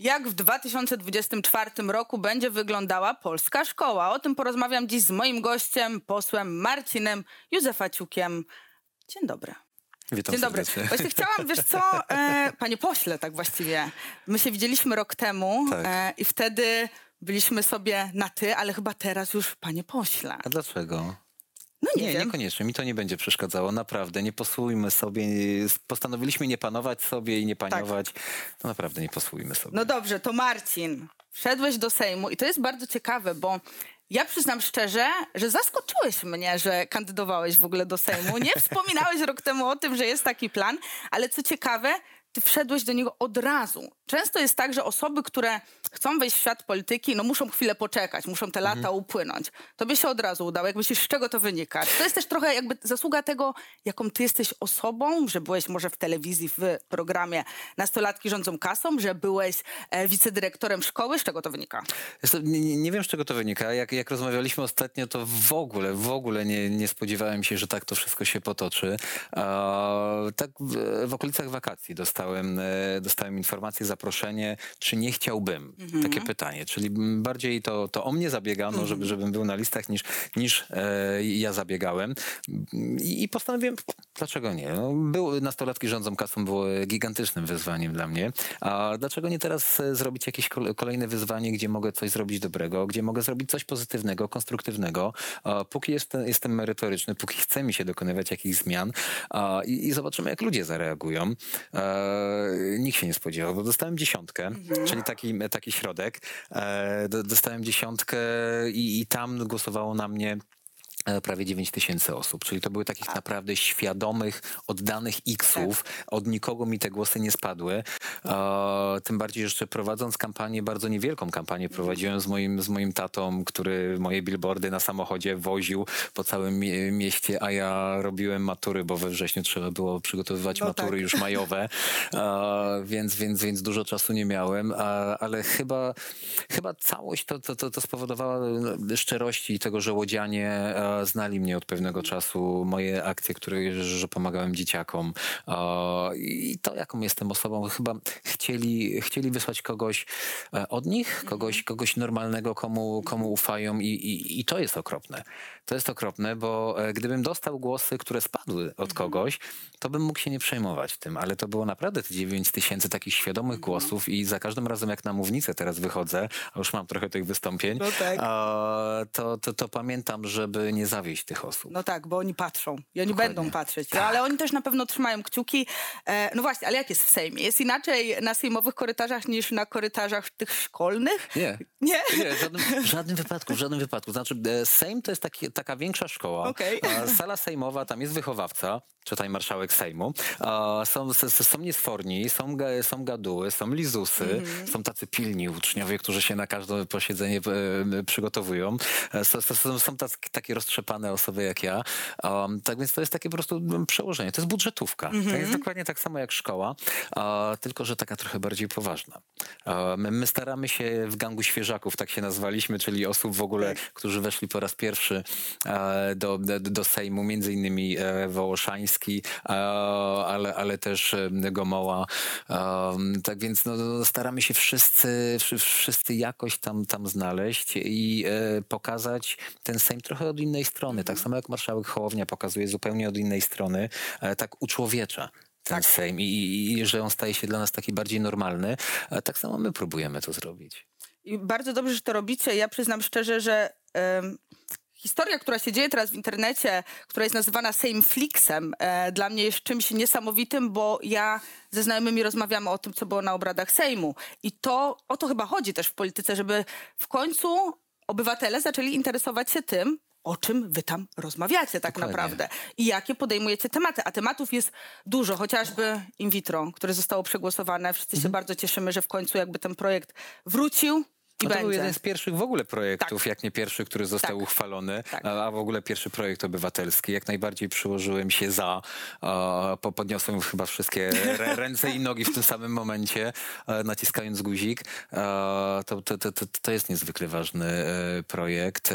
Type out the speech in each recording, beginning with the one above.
jak w 2024 roku będzie wyglądała polska szkoła. O tym porozmawiam dziś z moim gościem, posłem Marcinem Józefaciukiem. Dzień dobry. Witam Dzień dobry. serdecznie. Właśnie chciałam, wiesz co, e, panie pośle, tak właściwie. My się widzieliśmy rok temu Tak. e, i wtedy byliśmy sobie na ty, ale chyba teraz już panie pośle. A dlaczego? No nie, Nie, wiem. niekoniecznie. Mi to nie będzie przeszkadzało. Naprawdę. Nie posłujmy sobie. Postanowiliśmy nie panować sobie i nie paniować. To naprawdę nie posłujmy sobie. No dobrze, to Marcin, wszedłeś do Sejmu i to jest bardzo ciekawe, bo ja przyznam szczerze, że zaskoczyłeś mnie, że kandydowałeś w ogóle do Sejmu. Nie wspominałeś rok temu o tym, że jest taki plan, ale co ciekawe, ty wszedłeś do niego od razu. Często jest tak, że osoby, które chcą wejść w świat polityki, no muszą chwilę poczekać, muszą te lata upłynąć. Tobie się od razu udało. Jak myślisz, z czego to wynika? To jest też trochę jakby zasługa tego, jaką ty jesteś osobą, że byłeś może w telewizji w programie Nastolatki rządzą kasą, że byłeś e, wicedyrektorem szkoły? Z czego to wynika? Nie- nie wiem, z czego to wynika. Jak, jak rozmawialiśmy ostatnio, to w ogóle, w ogóle nie, nie spodziewałem się, że tak to wszystko się potoczy. E, tak w, w okolicach wakacji dostałem, e, dostałem informację, zaproszenie, czy nie chciałbym. Takie pytanie. Czyli bardziej to, to o mnie zabiegano, żeby, żebym był na listach, niż, niż e, ja zabiegałem. I, I postanowiłem, dlaczego nie? No, był, nastolatki rządzą kasą było gigantycznym wyzwaniem dla mnie. A dlaczego nie teraz e, zrobić jakieś kol- kolejne wyzwanie, gdzie mogę coś zrobić dobrego, gdzie mogę zrobić coś pozytywnego, konstruktywnego, a póki jestem, jestem merytoryczny, póki chce mi się dokonywać jakichś zmian a, i, i zobaczymy, jak ludzie zareagują. E, nikt się nie spodziewał, bo dostałem dziesiątkę, czyli taki, taki środek. E, do- dostałem dziesiątkę i, i tam głosowało na mnie e, prawie 9 tysięcy osób, czyli to były takich naprawdę świadomych, oddanych X-ów. Od nikogo mi te głosy nie spadły. E, tym bardziej, że jeszcze prowadząc kampanię, bardzo niewielką kampanię prowadziłem z moim, z moim tatą, który moje billboardy na samochodzie woził po całym mie- mieście, a ja robiłem matury, bo we wrześniu trzeba było przygotowywać No matury tak. już majowe, e, więc, więc, więc dużo czasu nie miałem, a, ale chyba, chyba całość to, to, to, to spowodowała no, szczerości i tego, że łodzianie znali mnie od pewnego czasu, moje akcje, które, że pomagałem dzieciakom. I to, jaką jestem osobą, chyba chcieli, chcieli wysłać kogoś e, od nich, kogoś, kogoś normalnego, komu, komu ufają i, i, i to jest okropne. To jest okropne, bo e, gdybym dostał głosy, które spadły od kogoś, to bym mógł się nie przejmować tym, ale to było naprawdę te 9 tysięcy takich świadomych głosów i za każdym razem jak na mównicę teraz wychodzę, a już mam trochę tych wystąpień, No tak. a, to, to, to pamiętam, żeby nie zawieść tych osób. No tak, bo oni patrzą i oni Dokładnie. będą patrzeć. No, ale oni też na pewno trzymają kciuki. E, no właśnie, ale jak jest w Sejmie? Jest inaczej na sejmowych korytarzach niż na korytarzach tych szkolnych? Nie. Nie? Nie, w żadnym, w żadnym wypadku, w żadnym wypadku. Znaczy, e, Sejm to jest taki, taka większa szkoła. A Sala sejmowa, tam jest wychowawca, czytaj marszałek Sejmu. Są, są niesforni, są, są gaduły, są lizusy, są tacy pilni uczniowie, którzy się na każde posiedzenie e, przygotowują. E, Są, są tac, takie roztrzepane osoby jak ja. Um, tak więc to jest takie po prostu mm, przełożenie. To jest budżetówka. To jest dokładnie tak samo jak szkoła, a, tylko że taka trochę bardziej poważna. My, my staramy się w gangu świeżaków, tak się nazwaliśmy, czyli osób w ogóle, którzy weszli po raz pierwszy e, do, do, do Sejmu, między innymi e, Wołoszański, e, ale, ale też Gomoła. Um, tak więc no, no, staramy się wszyscy, wszy- wszyscy jakoś tam, tam znaleźć i pokazać ten Sejm trochę od innej strony. Tak samo jak marszałek Hołownia pokazuje zupełnie od innej strony, e, tak uczłowiecza ten Tak. Sejm i, i, i że on staje się dla nas taki bardziej normalny. E, tak samo my próbujemy to zrobić. I bardzo dobrze, że to robicie. Ja przyznam szczerze, że historia, która się dzieje teraz w internecie, która jest nazywana Sejmflixem, e, dla mnie jest czymś niesamowitym, bo ja ze znajomymi rozmawiamy o tym, co było na obradach Sejmu. I to o to chyba chodzi też w polityce, żeby w końcu obywatele zaczęli interesować się tym, o czym wy tam rozmawiacie tak Dokładnie. naprawdę i jakie podejmujecie tematy. A tematów jest dużo, chociażby in vitro, które zostało przegłosowane. Wszyscy się bardzo cieszymy, że w końcu jakby ten projekt wrócił I no to był jeden z pierwszych w ogóle projektów, Tak. jak nie pierwszy, który został Tak. uchwalony, Tak. a, w ogóle pierwszy projekt obywatelski. Jak najbardziej przyłożyłem się za, podniosłem chyba wszystkie ręce i nogi w tym samym momencie, naciskając guzik. To, to, to, to, jest niezwykle ważny e, projekt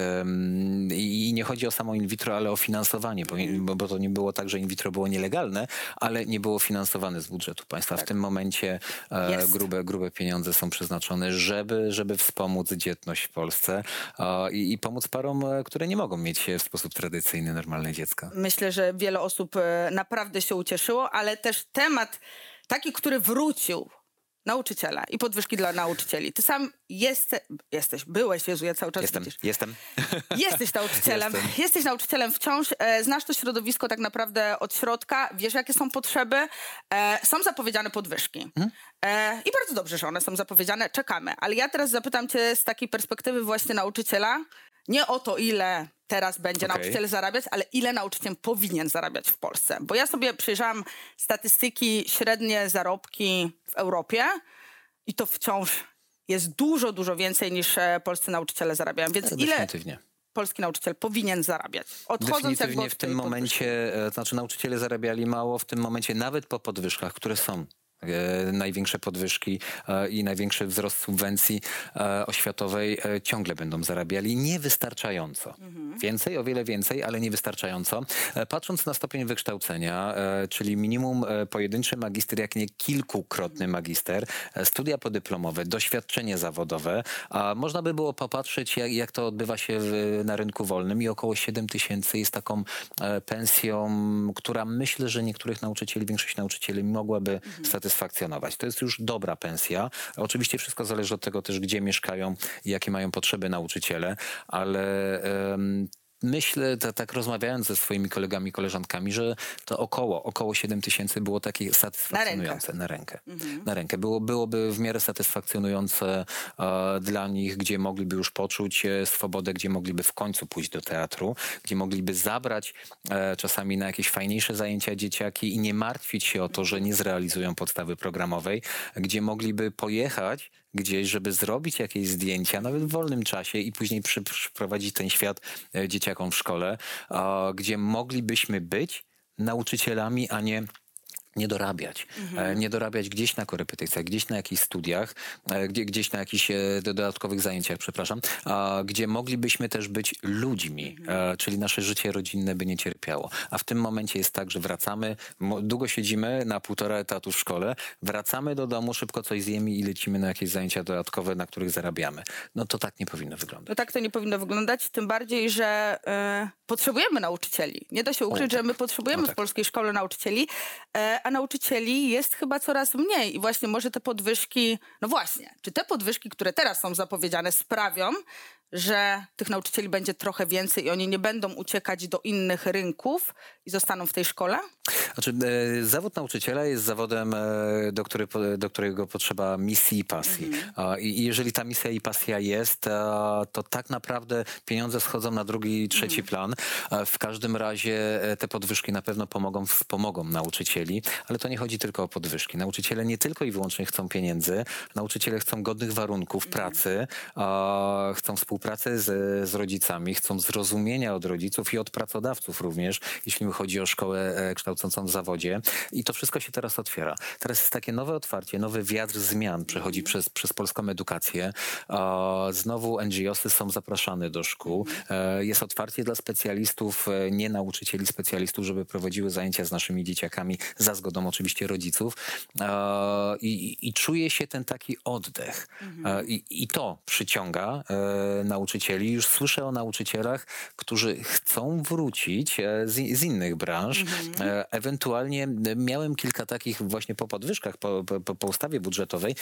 i nie chodzi o samo in vitro, ale o finansowanie, bo, bo, to nie było tak, że in vitro było nielegalne, ale nie było finansowane z budżetu państwa. W tym momencie e, grube, grube pieniądze są przeznaczone, żeby, żeby wspomóc dzietność w Polsce i, i pomóc parom, e, które nie mogą mieć e, w sposób tradycyjny normalne dziecka. Myślę, że wiele osób e, naprawdę się ucieszyło, ale też temat taki, który wrócił. Nauczyciele i podwyżki dla nauczycieli. Ty sam jest, jesteś, byłeś, Jezu, ja cały czas Jestem, widzisz. jestem. Jesteś nauczycielem. Jestem. Jesteś nauczycielem wciąż. E, znasz to środowisko tak naprawdę od środka. Wiesz, jakie są potrzeby. E, są zapowiedziane podwyżki. Mhm. E, I bardzo dobrze, że one są zapowiedziane. Czekamy. Ale ja teraz zapytam cię z takiej perspektywy właśnie nauczyciela. Nie o to, ile teraz będzie Okej. nauczyciel zarabiać, ale ile nauczyciel powinien zarabiać w Polsce. Bo ja sobie przyjrzałam statystyki, średnie zarobki w Europie i to wciąż jest dużo, dużo więcej niż e, polscy nauczyciele zarabiają. Więc ile polski nauczyciel powinien zarabiać? Odchodząc Definitywnie jakby w od tym momencie, e, znaczy nauczyciele zarabiali mało, w tym momencie nawet po podwyżkach, które są. E, Największe podwyżki e, i największy wzrost subwencji e, oświatowej ciągle będą zarabiali niewystarczająco. Mhm. Więcej, o wiele więcej, ale niewystarczająco. Patrząc na stopień wykształcenia, czyli minimum pojedynczy magister, jak nie kilkukrotny magister, studia podyplomowe, doświadczenie zawodowe, a można by było popatrzeć, jak, jak to odbywa się w, na rynku wolnym i około 7 tysięcy jest taką pensją, która myślę, że niektórych nauczycieli, większość nauczycieli mogłaby satysfakcjonować. To jest już dobra pensja. Oczywiście wszystko zależy od tego też, gdzie mieszkają i jakie mają potrzeby nauczyciele, ale Myślę, ta, tak rozmawiając ze swoimi kolegami, koleżankami, że to około, około 7 tysięcy było takie satysfakcjonujące na rękę. Na rękę. Było, byłoby w miarę satysfakcjonujące e, dla nich, gdzie mogliby już poczuć e, swobodę, gdzie mogliby w końcu pójść do teatru, gdzie mogliby zabrać e, czasami na jakieś fajniejsze zajęcia dzieciaki i nie martwić się o to, że nie zrealizują podstawy programowej, gdzie mogliby pojechać gdzieś, żeby zrobić jakieś zdjęcia, nawet w wolnym czasie i później przy, przyprowadzić ten świat e, dzieciakom w szkole, gdzie moglibyśmy być nauczycielami, a nie nie dorabiać. E, Nie dorabiać gdzieś na korepetycjach, gdzieś na jakichś studiach, e, gdzie, gdzieś na jakichś e, do- dodatkowych zajęciach, przepraszam, gdzie moglibyśmy też być ludźmi, e, czyli nasze życie rodzinne by nie cierpiało. A w tym momencie jest tak, że wracamy, długo siedzimy na półtora etatu w szkole, wracamy do domu, szybko coś zjemy i lecimy na jakieś zajęcia dodatkowe, na których zarabiamy. No to tak nie powinno wyglądać. No tak to nie powinno wyglądać, tym bardziej, że e, potrzebujemy nauczycieli. Nie da się ukryć, O, że my potrzebujemy No tak. w polskiej szkole nauczycieli, e, a nauczycieli jest chyba coraz mniej. I właśnie może te podwyżki, no właśnie, czy te podwyżki, które teraz są zapowiedziane, sprawią, że tych nauczycieli będzie trochę więcej i oni nie będą uciekać do innych rynków i zostaną w tej szkole? Znaczy, e, zawód nauczyciela jest zawodem, e, do, który, do którego potrzeba misji i pasji. A, I, I jeżeli ta misja i pasja jest, to tak naprawdę pieniądze schodzą na drugi i trzeci plan. A W każdym razie e, te podwyżki na pewno pomogą, nauczycieli, ale to nie chodzi tylko o podwyżki. Nauczyciele nie tylko i wyłącznie chcą pieniędzy, nauczyciele chcą godnych warunków pracy, a, chcą współpracy z, z rodzicami, chcą zrozumienia od rodziców i od pracodawców również, jeśli chodzi o szkołę e, kształcącą w zawodzie. I to wszystko się teraz otwiera. Teraz jest takie nowe otwarcie, nowy wiatr zmian przechodzi przez, przez polską edukację. Znowu NGOsy są zapraszane do szkół. E, Jest otwarcie dla specjalistów, e, nie nauczycieli, specjalistów, żeby prowadziły zajęcia z naszymi dzieciakami, za zgodą oczywiście rodziców. I, i, czuje się ten taki oddech. E, I, I to przyciąga nauczycieli. Już słyszę o nauczycielach, którzy chcą wrócić e, z, z innych branż. E, Ewentualnie e, miałem kilka takich właśnie po podwyżkach, po, po, po ustawie budżetowej,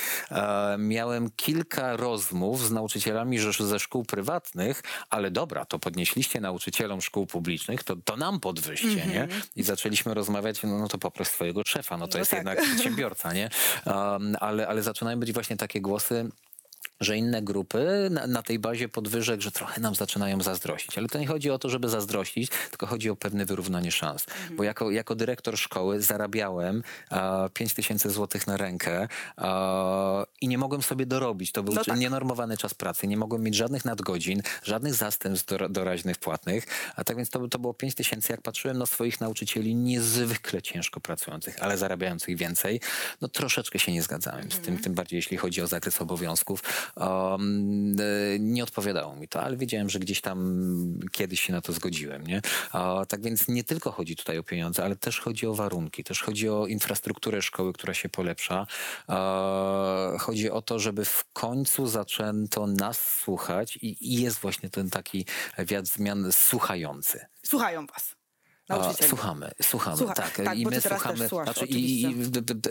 miałem kilka rozmów z nauczycielami ze szkół prywatnych, ale dobra, to podnieśliście nauczycielom szkół publicznych, to, to nam podwyżście, nie? I zaczęliśmy rozmawiać, no, no to poproś swojego szefa, no to No jest tak. jednak przedsiębiorca, nie? Um, ale, ale zaczynają być właśnie takie głosy, że inne grupy na, na, tej bazie podwyżek, że trochę nam zaczynają zazdrościć. Ale to nie chodzi o to, żeby zazdrościć, tylko chodzi o pewne wyrównanie szans. Mhm. Bo jako, jako dyrektor szkoły zarabiałem a, 5 tysięcy złotych na rękę i nie mogłem sobie dorobić. To był no tak. nienormowany czas pracy. Nie mogłem mieć żadnych nadgodzin, żadnych zastępstw doraźnych płatnych. A tak więc to, to było 5 tysięcy. Jak patrzyłem na swoich nauczycieli niezwykle ciężko pracujących, ale zarabiających więcej, no troszeczkę się nie zgadzałem mm. z tym, mhm. tym bardziej jeśli chodzi o zakres obowiązków. Um, nie odpowiadało mi to, ale wiedziałem, że gdzieś tam kiedyś się na to zgodziłem. Nie? Tak więc nie tylko chodzi tutaj o pieniądze, ale też chodzi o warunki, też chodzi o infrastrukturę szkoły, która się polepsza. Chodzi o to, żeby w końcu zaczęto nas słuchać i, i jest właśnie ten taki wiatr zmian słuchający. Słuchają was. Nauczycieli. Słuchamy, słuchamy, Słucha, tak. tak. I my słuchamy. Słuchasz, znaczy, i, i,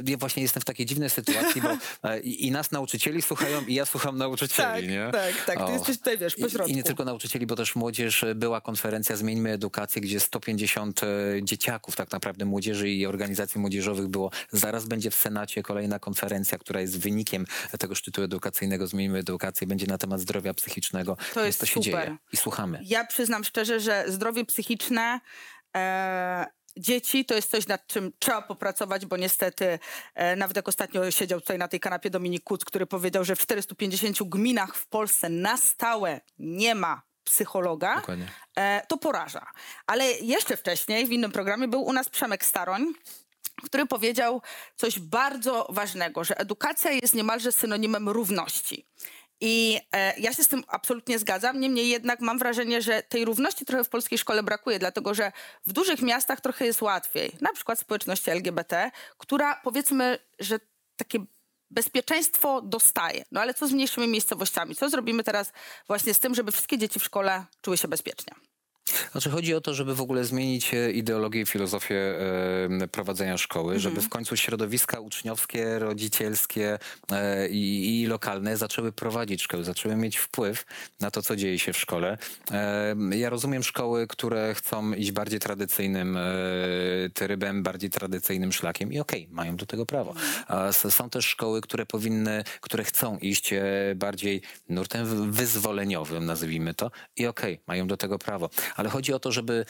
ja właśnie jestem w takiej dziwnej sytuacji, bo e, i, i nas nauczycieli słuchają, i ja słucham nauczycieli. Tak, nie? tak, tak. Ty jesteś tutaj, wiesz, pośrodku. I, I nie tylko nauczycieli, bo też młodzież, e, była konferencja Zmieńmy Edukację, gdzie 150 e, dzieciaków, tak naprawdę młodzieży i organizacji młodzieżowych było. Zaraz będzie w Senacie kolejna konferencja, która jest wynikiem tego szczytu edukacyjnego Zmieńmy Edukację, będzie na temat zdrowia psychicznego. To jest to się super. dzieje i słuchamy. Ja przyznam szczerze, że zdrowie psychiczne e, dzieci to jest coś, nad czym trzeba popracować, bo niestety e, nawet jak ostatnio siedział tutaj na tej kanapie Dominik Kuc, który powiedział, że w 450 gminach w Polsce na stałe nie ma psychologa, e, to poraża. Ale jeszcze wcześniej w innym programie był u nas Przemek Staroń, który powiedział coś bardzo ważnego, że edukacja jest niemalże synonimem równości. I e, ja się z tym absolutnie zgadzam. Niemniej jednak mam wrażenie, że tej równości trochę w polskiej szkole brakuje, dlatego że w dużych miastach trochę jest łatwiej. Na przykład społeczności LGBT, która powiedzmy, że takie bezpieczeństwo dostaje. No ale co z mniejszymi miejscowościami? Co zrobimy teraz właśnie z tym, żeby wszystkie dzieci w szkole czuły się bezpiecznie? Znaczy chodzi o to, żeby w ogóle zmienić e, ideologię i filozofię e, prowadzenia szkoły, mhm. żeby w końcu środowiska uczniowskie, rodzicielskie e, i, i, lokalne zaczęły prowadzić szkoły, zaczęły mieć wpływ na to, co dzieje się w szkole. Ja rozumiem szkoły, które chcą iść bardziej tradycyjnym trybem, bardziej tradycyjnym szlakiem i okej, okay, mają do tego prawo. Są też szkoły, które powinny, które chcą iść bardziej nurtem wyzwoleniowym, nazwijmy to i okej, okay, mają do tego prawo ale chodzi o to, żeby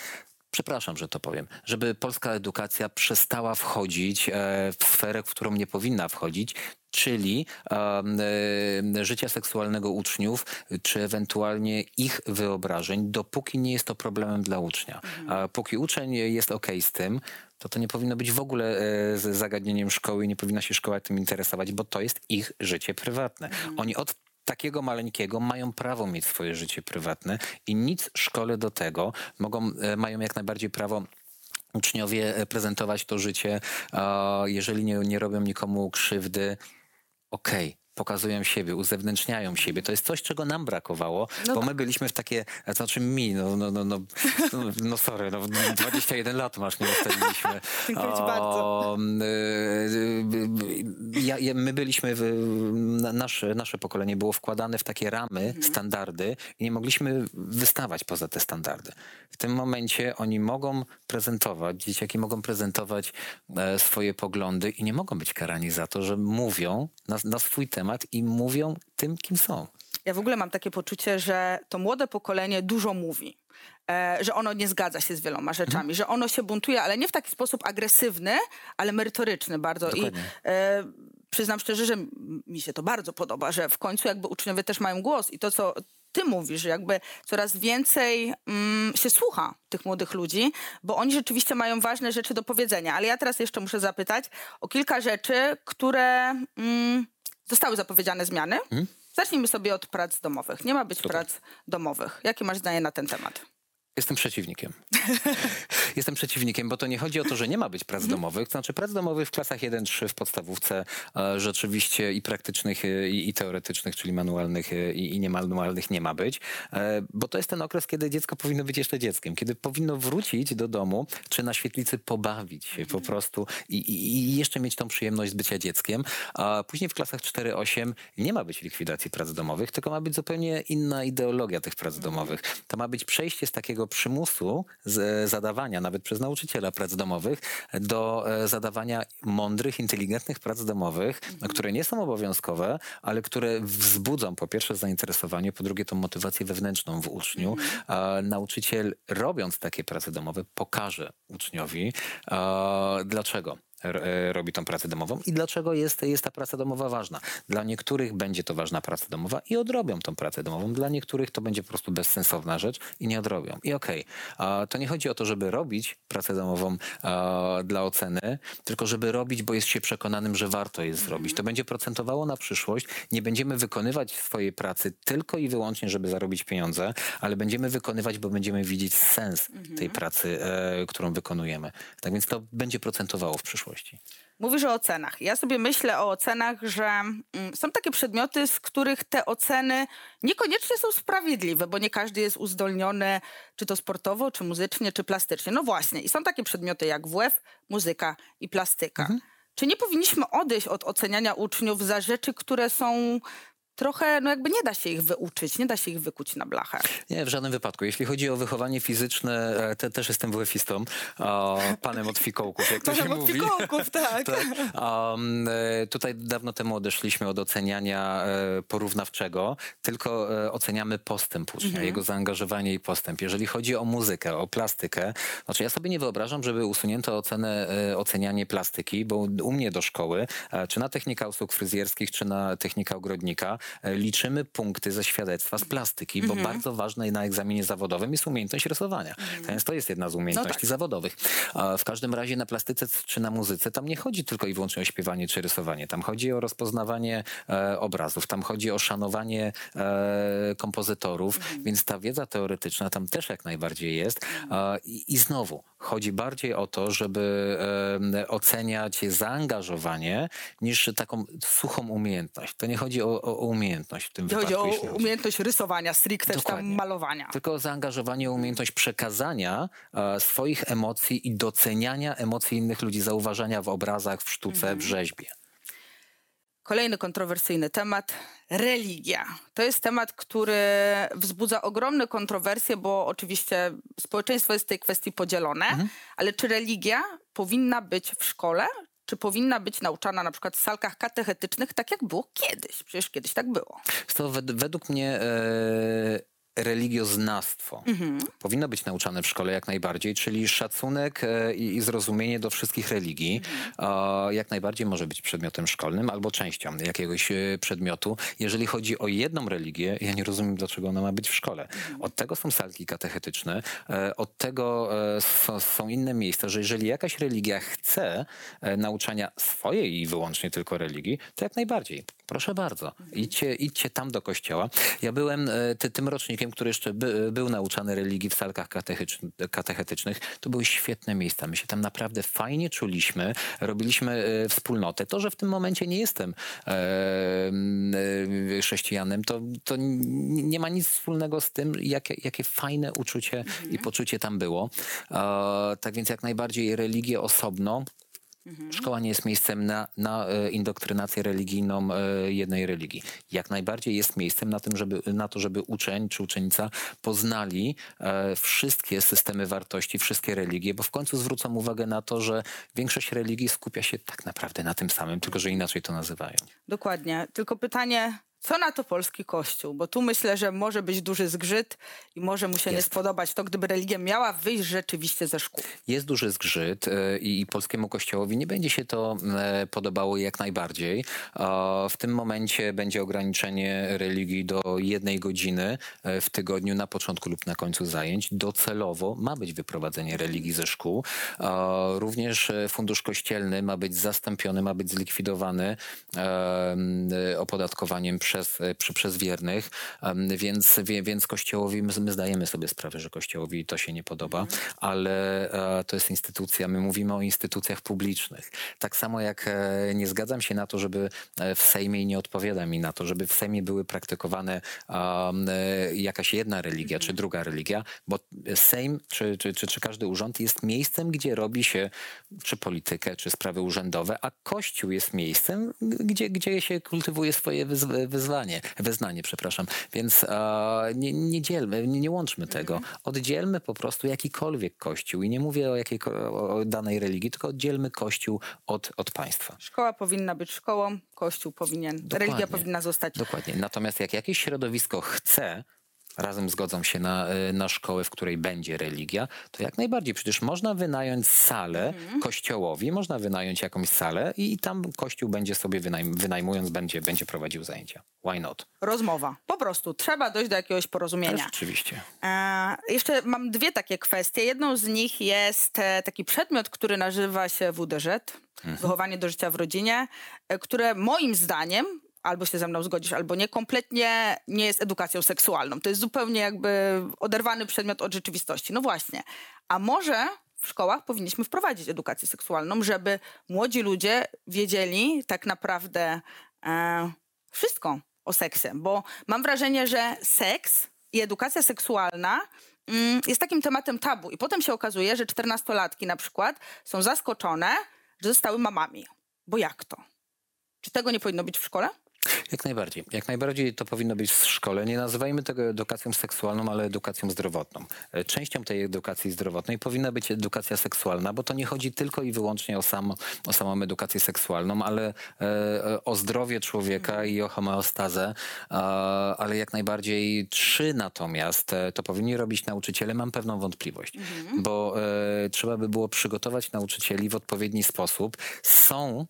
przepraszam, że to powiem, żeby polska edukacja przestała wchodzić e, w sferę, w którą nie powinna wchodzić, czyli e, życia seksualnego uczniów, czy ewentualnie ich wyobrażeń, dopóki nie jest to problemem dla ucznia. Póki uczeń jest ok z tym, to to nie powinno być w ogóle e, zagadnieniem szkoły i nie powinna się szkoła tym interesować, bo to jest ich życie prywatne. Mhm. Oni od takiego maleńkiego mają prawo mieć swoje życie prywatne i nic szkole do tego. Mogą, e, mają jak najbardziej prawo uczniowie e, prezentować to życie, jeżeli nie, nie robią nikomu krzywdy, okej. Okay pokazują siebie, uzewnętrzniają siebie. To jest coś, czego nam brakowało, no bo tak. my byliśmy w takie, znaczy mi, no, no, no, no, no sorry, no 21 lat masz, nie ustaliliśmy. Dziękuję bardzo. Y, y, ja, ja, my byliśmy, w, nasze, nasze pokolenie było wkładane w takie ramy, mhm. standardy i nie mogliśmy wystawać poza te standardy. W tym momencie oni mogą prezentować, dzieciaki mogą prezentować e, swoje poglądy i nie mogą być karani za to, że mówią na, na swój temat temat i mówią tym, kim są. Ja w ogóle mam takie poczucie, że to młode pokolenie dużo mówi. E, że ono nie zgadza się z wieloma rzeczami, mhm. że ono się buntuje, ale nie w taki sposób agresywny, ale merytoryczny bardzo. Dokładnie. I e, przyznam szczerze, że mi się to bardzo podoba, że w końcu jakby uczniowie też mają głos i to, co ty mówisz, jakby coraz więcej mm, się słucha tych młodych ludzi, bo oni rzeczywiście mają ważne rzeczy do powiedzenia. Ale ja teraz jeszcze muszę zapytać o kilka rzeczy, które mm, Zostały zapowiedziane zmiany. Mhm. Zacznijmy sobie od prac domowych. Nie ma być prac domowych. Jakie masz zdanie na ten temat? Jestem przeciwnikiem. Jestem przeciwnikiem, bo to nie chodzi o to, że nie ma być prac mhm. domowych. To znaczy prac domowych w klasach 1-3 w podstawówce e, rzeczywiście i praktycznych, e, i, i, teoretycznych, czyli manualnych e, i, i niemanualnych nie ma być. Bo to jest ten okres, kiedy dziecko powinno być jeszcze dzieckiem. Kiedy powinno wrócić do domu, czy na świetlicy pobawić się po mhm. prostu i, i, jeszcze mieć tą przyjemność z bycia dzieckiem. A później w klasach 4-8 nie ma być likwidacji prac domowych, tylko ma być zupełnie inna ideologia tych prac domowych. To ma być przejście z takiego takiego przymusu z, zadawania nawet przez nauczyciela prac domowych, do e, zadawania mądrych, inteligentnych prac domowych, mhm. które nie są obowiązkowe, ale które wzbudzą po pierwsze zainteresowanie, po drugie tą motywację wewnętrzną w uczniu. Mhm. Nauczyciel robiąc takie prace domowe pokaże uczniowi, dlaczego robi tą pracę domową i dlaczego jest, jest ta praca domowa ważna. Dla niektórych będzie to ważna praca domowa i odrobią tą pracę domową. Dla niektórych to będzie po prostu bezsensowna rzecz i nie odrobią. I okej, okay, to nie chodzi o to, żeby robić pracę domową dla oceny, tylko żeby robić, bo jest się przekonanym, że warto jest zrobić. To będzie procentowało na przyszłość. Nie będziemy wykonywać swojej pracy tylko i wyłącznie, żeby zarobić pieniądze, ale będziemy wykonywać, bo będziemy widzieć sens tej pracy, e, którą wykonujemy. Tak więc to będzie procentowało w przyszłości przyszłości. Mówisz o ocenach. Ja sobie myślę o ocenach, że mm, są takie przedmioty, z których te oceny niekoniecznie są sprawiedliwe, bo nie każdy jest uzdolniony, czy to sportowo, czy muzycznie, czy plastycznie. No właśnie. I są takie przedmioty jak WF, muzyka i plastyka. Mhm. Czy nie powinniśmy odejść od oceniania uczniów za rzeczy, które są trochę, no jakby nie da się ich wyuczyć, nie da się ich wykuć na blachę. Nie, w żadnym wypadku. Jeśli chodzi o wychowanie fizyczne, e, te, też jestem WF-istą, panem od fikołków, jak to się mówi. Panem od fikołków, tak. tak. Um, tutaj dawno temu odeszliśmy od oceniania e, porównawczego, tylko oceniamy postęp ucznia, mhm. jego zaangażowanie i postęp. Jeżeli chodzi o muzykę, o plastykę, znaczy ja sobie nie wyobrażam, żeby usunięto ocenę, ocenianie plastyki, bo u mnie do szkoły, czy na technika usług fryzjerskich, czy na technika ogrodnika, E, liczymy punkty ze świadectwa z plastyki, bo mhm. bardzo ważne na egzaminie zawodowym jest umiejętność rysowania. Więc to jest jedna z umiejętności no tak. zawodowych. w każdym razie na plastyce czy na muzyce tam nie chodzi tylko i wyłącznie o śpiewanie czy rysowanie. Tam chodzi o rozpoznawanie e, obrazów, tam chodzi o szanowanie e, kompozytorów, mhm. więc ta wiedza teoretyczna tam też jak najbardziej jest. I, I znowu, chodzi bardziej o to, żeby e, oceniać zaangażowanie niż taką suchą umiejętność. To nie chodzi o, o umiejętność w tym nie wypadku. Chodzi o umiejętność rysowania, stricte, tam malowania. Tylko o zaangażowanie, umiejętność przekazania e, swoich emocji i doceniania emocji innych ludzi, zauważania w obrazach, w sztuce, mhm. w rzeźbie. Kolejny kontrowersyjny temat religia. To jest temat, który wzbudza ogromne kontrowersje, bo oczywiście społeczeństwo jest w tej kwestii podzielone, mhm. ale czy religia powinna być w szkole, czy powinna być nauczana na przykład w salkach katechetycznych, tak jak było kiedyś? Przecież kiedyś tak było. To według mnie e, religioznawstwo mhm. powinno być nauczane w szkole jak najbardziej, czyli szacunek e, i, zrozumienie do wszystkich religii mhm. jak najbardziej może być przedmiotem szkolnym albo częścią jakiegoś e, przedmiotu. Jeżeli chodzi o jedną religię, ja nie rozumiem, dlaczego ona ma być w szkole. Mhm. Od tego są salki katechetyczne, e, od tego są, są inne miejsca, że jeżeli jakaś religia chce nauczania swojej i wyłącznie tylko religii, to jak najbardziej. Proszę bardzo, mhm. idźcie, idźcie tam do kościoła. Ja byłem ty, tym rocznikiem który jeszcze by, był nauczany religii w salkach katechetycznych, to były świetne miejsca. My się tam naprawdę fajnie czuliśmy, robiliśmy e, wspólnotę. To, że w tym momencie nie jestem e, e, chrześcijanem, to, to nie ma nic wspólnego z tym, jakie, jakie fajne uczucie mhm. i poczucie tam było. tak więc jak najbardziej religię osobno Mhm. Szkoła nie jest miejscem na, na e, indoktrynację religijną e, jednej religii. Jak najbardziej jest miejscem na, tym, żeby, na to, żeby uczeń czy uczennica poznali e, wszystkie systemy wartości, wszystkie religie, bo w końcu zwrócą uwagę na to, że większość religii skupia się tak naprawdę na tym samym, tylko że inaczej to nazywają. Dokładnie. Tylko pytanie, co na to polski kościół? Bo tu myślę, że może być duży zgrzyt i może mu się jest. nie spodobać to, gdyby religia miała wyjść rzeczywiście ze szkół. Jest duży zgrzyt e, i polskiemu kościołowi nie będzie się to e, podobało jak najbardziej. W tym momencie będzie ograniczenie religii do jednej godziny e, w tygodniu na początku lub na końcu zajęć. Docelowo ma być wyprowadzenie religii ze szkół. Również fundusz kościelny ma być zastąpiony, ma być zlikwidowany opodatkowaniem przy przez, e, przez wiernych, więc, więc Kościołowi, my, my zdajemy sobie sprawę, że Kościołowi to się nie podoba, mhm. ale e, to jest instytucja, my mówimy o instytucjach publicznych. Tak samo jak e, nie zgadzam się na to, żeby w Sejmie i nie odpowiada mi na to, żeby w Sejmie były praktykowane jakaś jedna religia czy mhm. druga religia, bo Sejm czy, czy, czy, czy każdy urząd jest miejscem, gdzie robi się czy politykę, czy sprawy urzędowe, a Kościół jest miejscem, gdzie, gdzie się kultywuje swoje wyznanie wezwanie, wyznanie, przepraszam. Więc e, nie, nie dzielmy, nie, nie łączmy tego. Oddzielmy po prostu jakikolwiek kościół i nie mówię o, jakiej, o danej religii, tylko oddzielmy kościół od, od państwa. Szkoła powinna być szkołą, kościół powinien, Dokładnie. religia powinna zostać. Dokładnie. Natomiast jak jakieś środowisko chce razem zgodzą się na, e, na szkołę, w której będzie religia, to jak najbardziej. Przecież można wynająć salę Mhm. kościołowi, można wynająć jakąś salę i tam kościół będzie sobie wynajm, wynajmując, będzie, będzie prowadził zajęcia. Why not? Rozmowa. Po prostu trzeba dojść do jakiegoś porozumienia. oczywiście. E, jeszcze mam dwie takie kwestie. Jedną z nich jest e, taki przedmiot, który nazywa się WDŻ, Wychowanie do życia w rodzinie, e, które moim zdaniem, albo się ze mną zgodzisz, albo nie, kompletnie nie jest edukacją seksualną. To jest zupełnie jakby oderwany przedmiot od rzeczywistości. No właśnie. A może w szkołach powinniśmy wprowadzić edukację seksualną, żeby młodzi ludzie wiedzieli tak naprawdę e, wszystko o seksie, bo mam wrażenie, że seks i edukacja seksualna mm, jest takim tematem tabu. I potem się okazuje, że czternastolatki na przykład są zaskoczone, że zostały mamami. Bo jak to? Czy tego nie powinno być w szkole? Jak najbardziej. Jak najbardziej to powinno być w szkole. Nie nazywajmy tego edukacją seksualną, ale edukacją zdrowotną. E, Częścią tej edukacji zdrowotnej powinna być edukacja seksualna, bo to nie chodzi tylko i wyłącznie o, sam, o samą edukację seksualną, ale e, e, o zdrowie człowieka i o homeostazę. E, ale jak najbardziej trzy natomiast e, to powinni robić nauczyciele. Mam pewną wątpliwość, bo e, trzeba by było przygotować nauczycieli w odpowiedni sposób. Są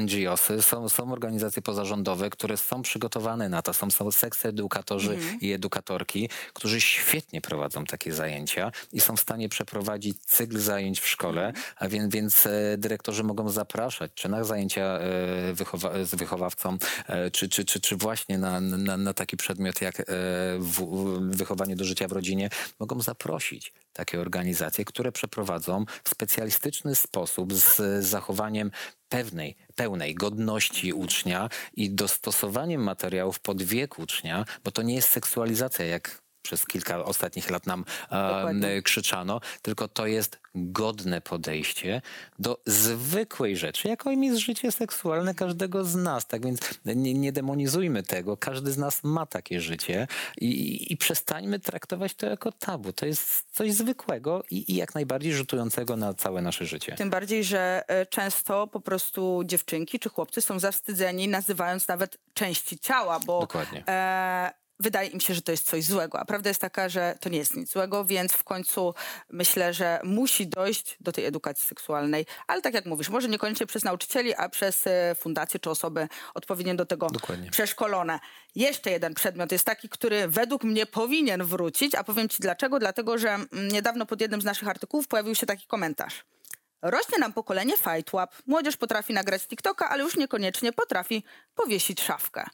NGOsy, są, są organizacje pozarządowe, które są przygotowane na to. Są, są seks edukatorzy i edukatorki, którzy świetnie prowadzą takie zajęcia i są w stanie przeprowadzić cykl zajęć w szkole, a więc, więc e, dyrektorzy mogą zapraszać czy na zajęcia e, wychowa- z wychowawcą, e, czy, czy, czy, czy właśnie na, na, na taki przedmiot jak e, w, wychowanie do życia w rodzinie, mogą zaprosić takie organizacje, które przeprowadzą w specjalistyczny sposób z zachowaniem pewnej, pełnej godności ucznia i dostosowaniem materiałów pod wiek ucznia, bo to nie jest seksualizacja, jak przez kilka ostatnich lat nam e, krzyczano, tylko to jest godne podejście do zwykłej rzeczy, jaką jest życie seksualne każdego z nas. Tak więc nie, nie demonizujmy tego. Każdy z nas ma takie życie i, i przestańmy traktować to jako tabu. To jest coś zwykłego i, i jak najbardziej rzutującego na całe nasze życie. Tym bardziej, że e, często po prostu dziewczynki czy chłopcy są zawstydzeni, nazywając nawet części ciała, bo Dokładnie. e, wydaje im się, że to jest coś złego. A prawda jest taka, że to nie jest nic złego, więc w końcu myślę, że musi dojść do tej edukacji seksualnej. Ale tak jak mówisz, może niekoniecznie przez nauczycieli, a przez e, fundacje czy osoby odpowiednio do tego Dokładnie. przeszkolone. Jeszcze jeden przedmiot jest taki, który według mnie powinien wrócić, a powiem ci dlaczego. Dlatego, że mm, niedawno pod jednym z naszych artykułów pojawił się taki komentarz. Rośnie nam pokolenie fajtłap. Młodzież potrafi nagrać TikToka, ale już niekoniecznie potrafi powiesić szafkę.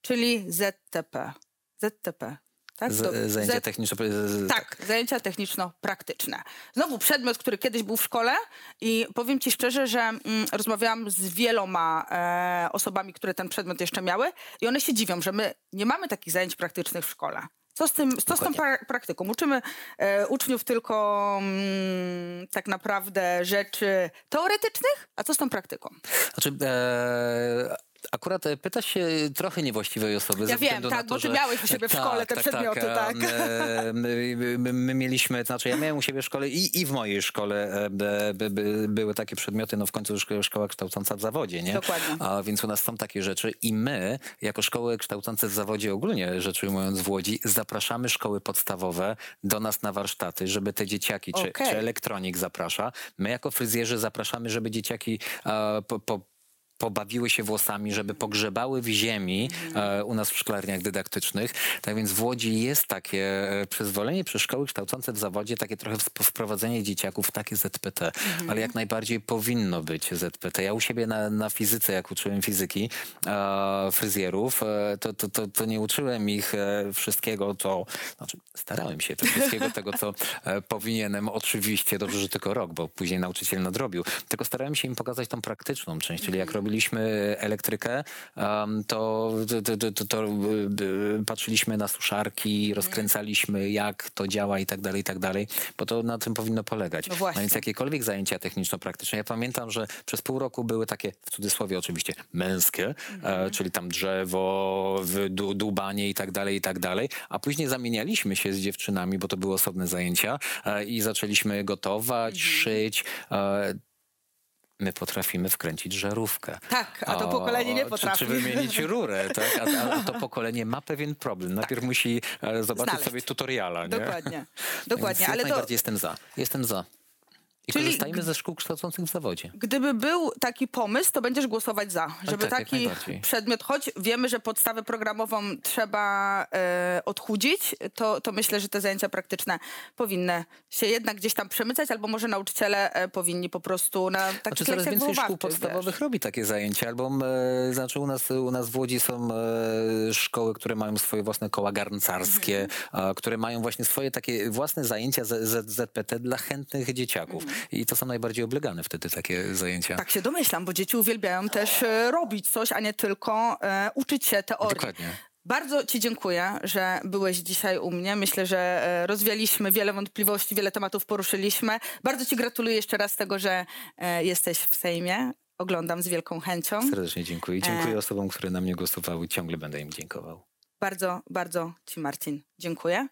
Czyli ZTP. ZTP. Tak? Z, zajęcia Z- techniczne. z- tak, zajęcia techniczno-praktyczne. Znowu przedmiot, który kiedyś był w szkole i powiem ci szczerze, że mm, rozmawiałam z wieloma e, osobami, które ten przedmiot jeszcze miały i one się dziwią, że my nie mamy takich zajęć praktycznych w szkole. Co z, tym, co z tą pra- praktyką? Uczymy e, uczniów tylko mm, tak naprawdę rzeczy teoretycznych, a co z tą praktyką? Znaczy, e, akurat e, pyta się trochę niewłaściwej osoby. Ja wiem, tak, na to, bo ty że, miałeś u siebie w szkole te przedmioty, tak. e, my, my, my mieliśmy, znaczy ja miałem u siebie w szkole i, i w mojej szkole e, by, by, by, były takie przedmioty, no w końcu szko- szkoła kształcąca w zawodzie, nie? Dokładnie. A więc u nas są takie rzeczy i my, jako szkoły kształcące w zawodzie ogólnie, rzecz ujmując w Łodzi, zapraszamy szkoły podstawowe do nas na warsztaty, żeby te dzieciaki, czy, Okej. czy elektronik zaprasza. My jako fryzjerzy zapraszamy, żeby dzieciaki e, po, po, pobawiły się włosami, żeby pogrzebały w ziemi e, u nas w szklarniach dydaktycznych. Tak więc w Łodzi jest takie e, przyzwolenie przez szkoły kształcące w zawodzie, takie trochę wprowadzenie dzieciaków w takie ZPT, ale jak najbardziej powinno być ZPT. Ja u siebie na, na fizyce, jak uczyłem fizyki e, fryzjerów, e, to, to, to, to nie uczyłem ich e, wszystkiego, co, znaczy starałem się to wszystkiego tego, co e, powinienem. Oczywiście, dobrze, że tylko rok, bo później nauczyciel nadrobił. Tylko starałem się im pokazać tą praktyczną część, czyli jak robić robiliśmy elektrykę, to, to, to, to, y, patrzyliśmy na suszarki, rozkręcaliśmy jak to działa i tak dalej, i tak dalej, bo to na tym powinno polegać. No właśnie. więc jakiekolwiek zajęcia techniczno-praktyczne, ja pamiętam, że przez pół roku były takie, w cudzysłowie oczywiście, męskie, e, czyli tam drzewo, w- du- dłubanie i tak dalej, i tak dalej, a później zamienialiśmy się z dziewczynami, bo to były osobne zajęcia e, i zaczęliśmy gotować, szyć. My potrafimy wkręcić żarówkę. Tak, a to pokolenie nie czy- potrafi. Czy, wymienić rurę, tak? A, a, to pokolenie ma pewien problem. Najpierw musi e, zobaczyć Znaleźć. sobie tutoriala, nie? Dokładnie, Więc dokładnie. jak Ale to, najbardziej jestem za. Jestem za. I Czyli korzystajmy ze szkół kształcących w zawodzie. gdyby był taki pomysł, to będziesz głosować za. Żeby tak, taki przedmiot, choć wiemy, że podstawę programową trzeba e, odchudzić, to, to myślę, że te zajęcia praktyczne powinny się jednak gdzieś tam przemycać, albo może nauczyciele e, powinni po prostu na takich Znaczy coraz więcej szkół wychowawczych, podstawowych wiesz. robi takie zajęcia, albo e, znaczy u nas, u nas w Łodzi są szkoły, które mają swoje własne koła garncarskie, Mhm. które mają właśnie swoje takie własne zajęcia z, z, ZPT dla chętnych dzieciaków. I to są najbardziej oblegane wtedy takie zajęcia. Tak się domyślam, bo dzieci uwielbiają też e, robić coś, a nie tylko e, uczyć się teorii. Dokładnie. Bardzo Ci dziękuję, że byłeś dzisiaj u mnie. Myślę, że e, rozwialiśmy wiele wątpliwości, wiele tematów poruszyliśmy. Bardzo Ci gratuluję jeszcze raz tego, że e, jesteś w Sejmie. Oglądam z wielką chęcią. Serdecznie dziękuję. Dziękuję E. osobom, które na mnie głosowały. Ciągle będę im dziękował. Bardzo, bardzo Ci, Marcin, dziękuję.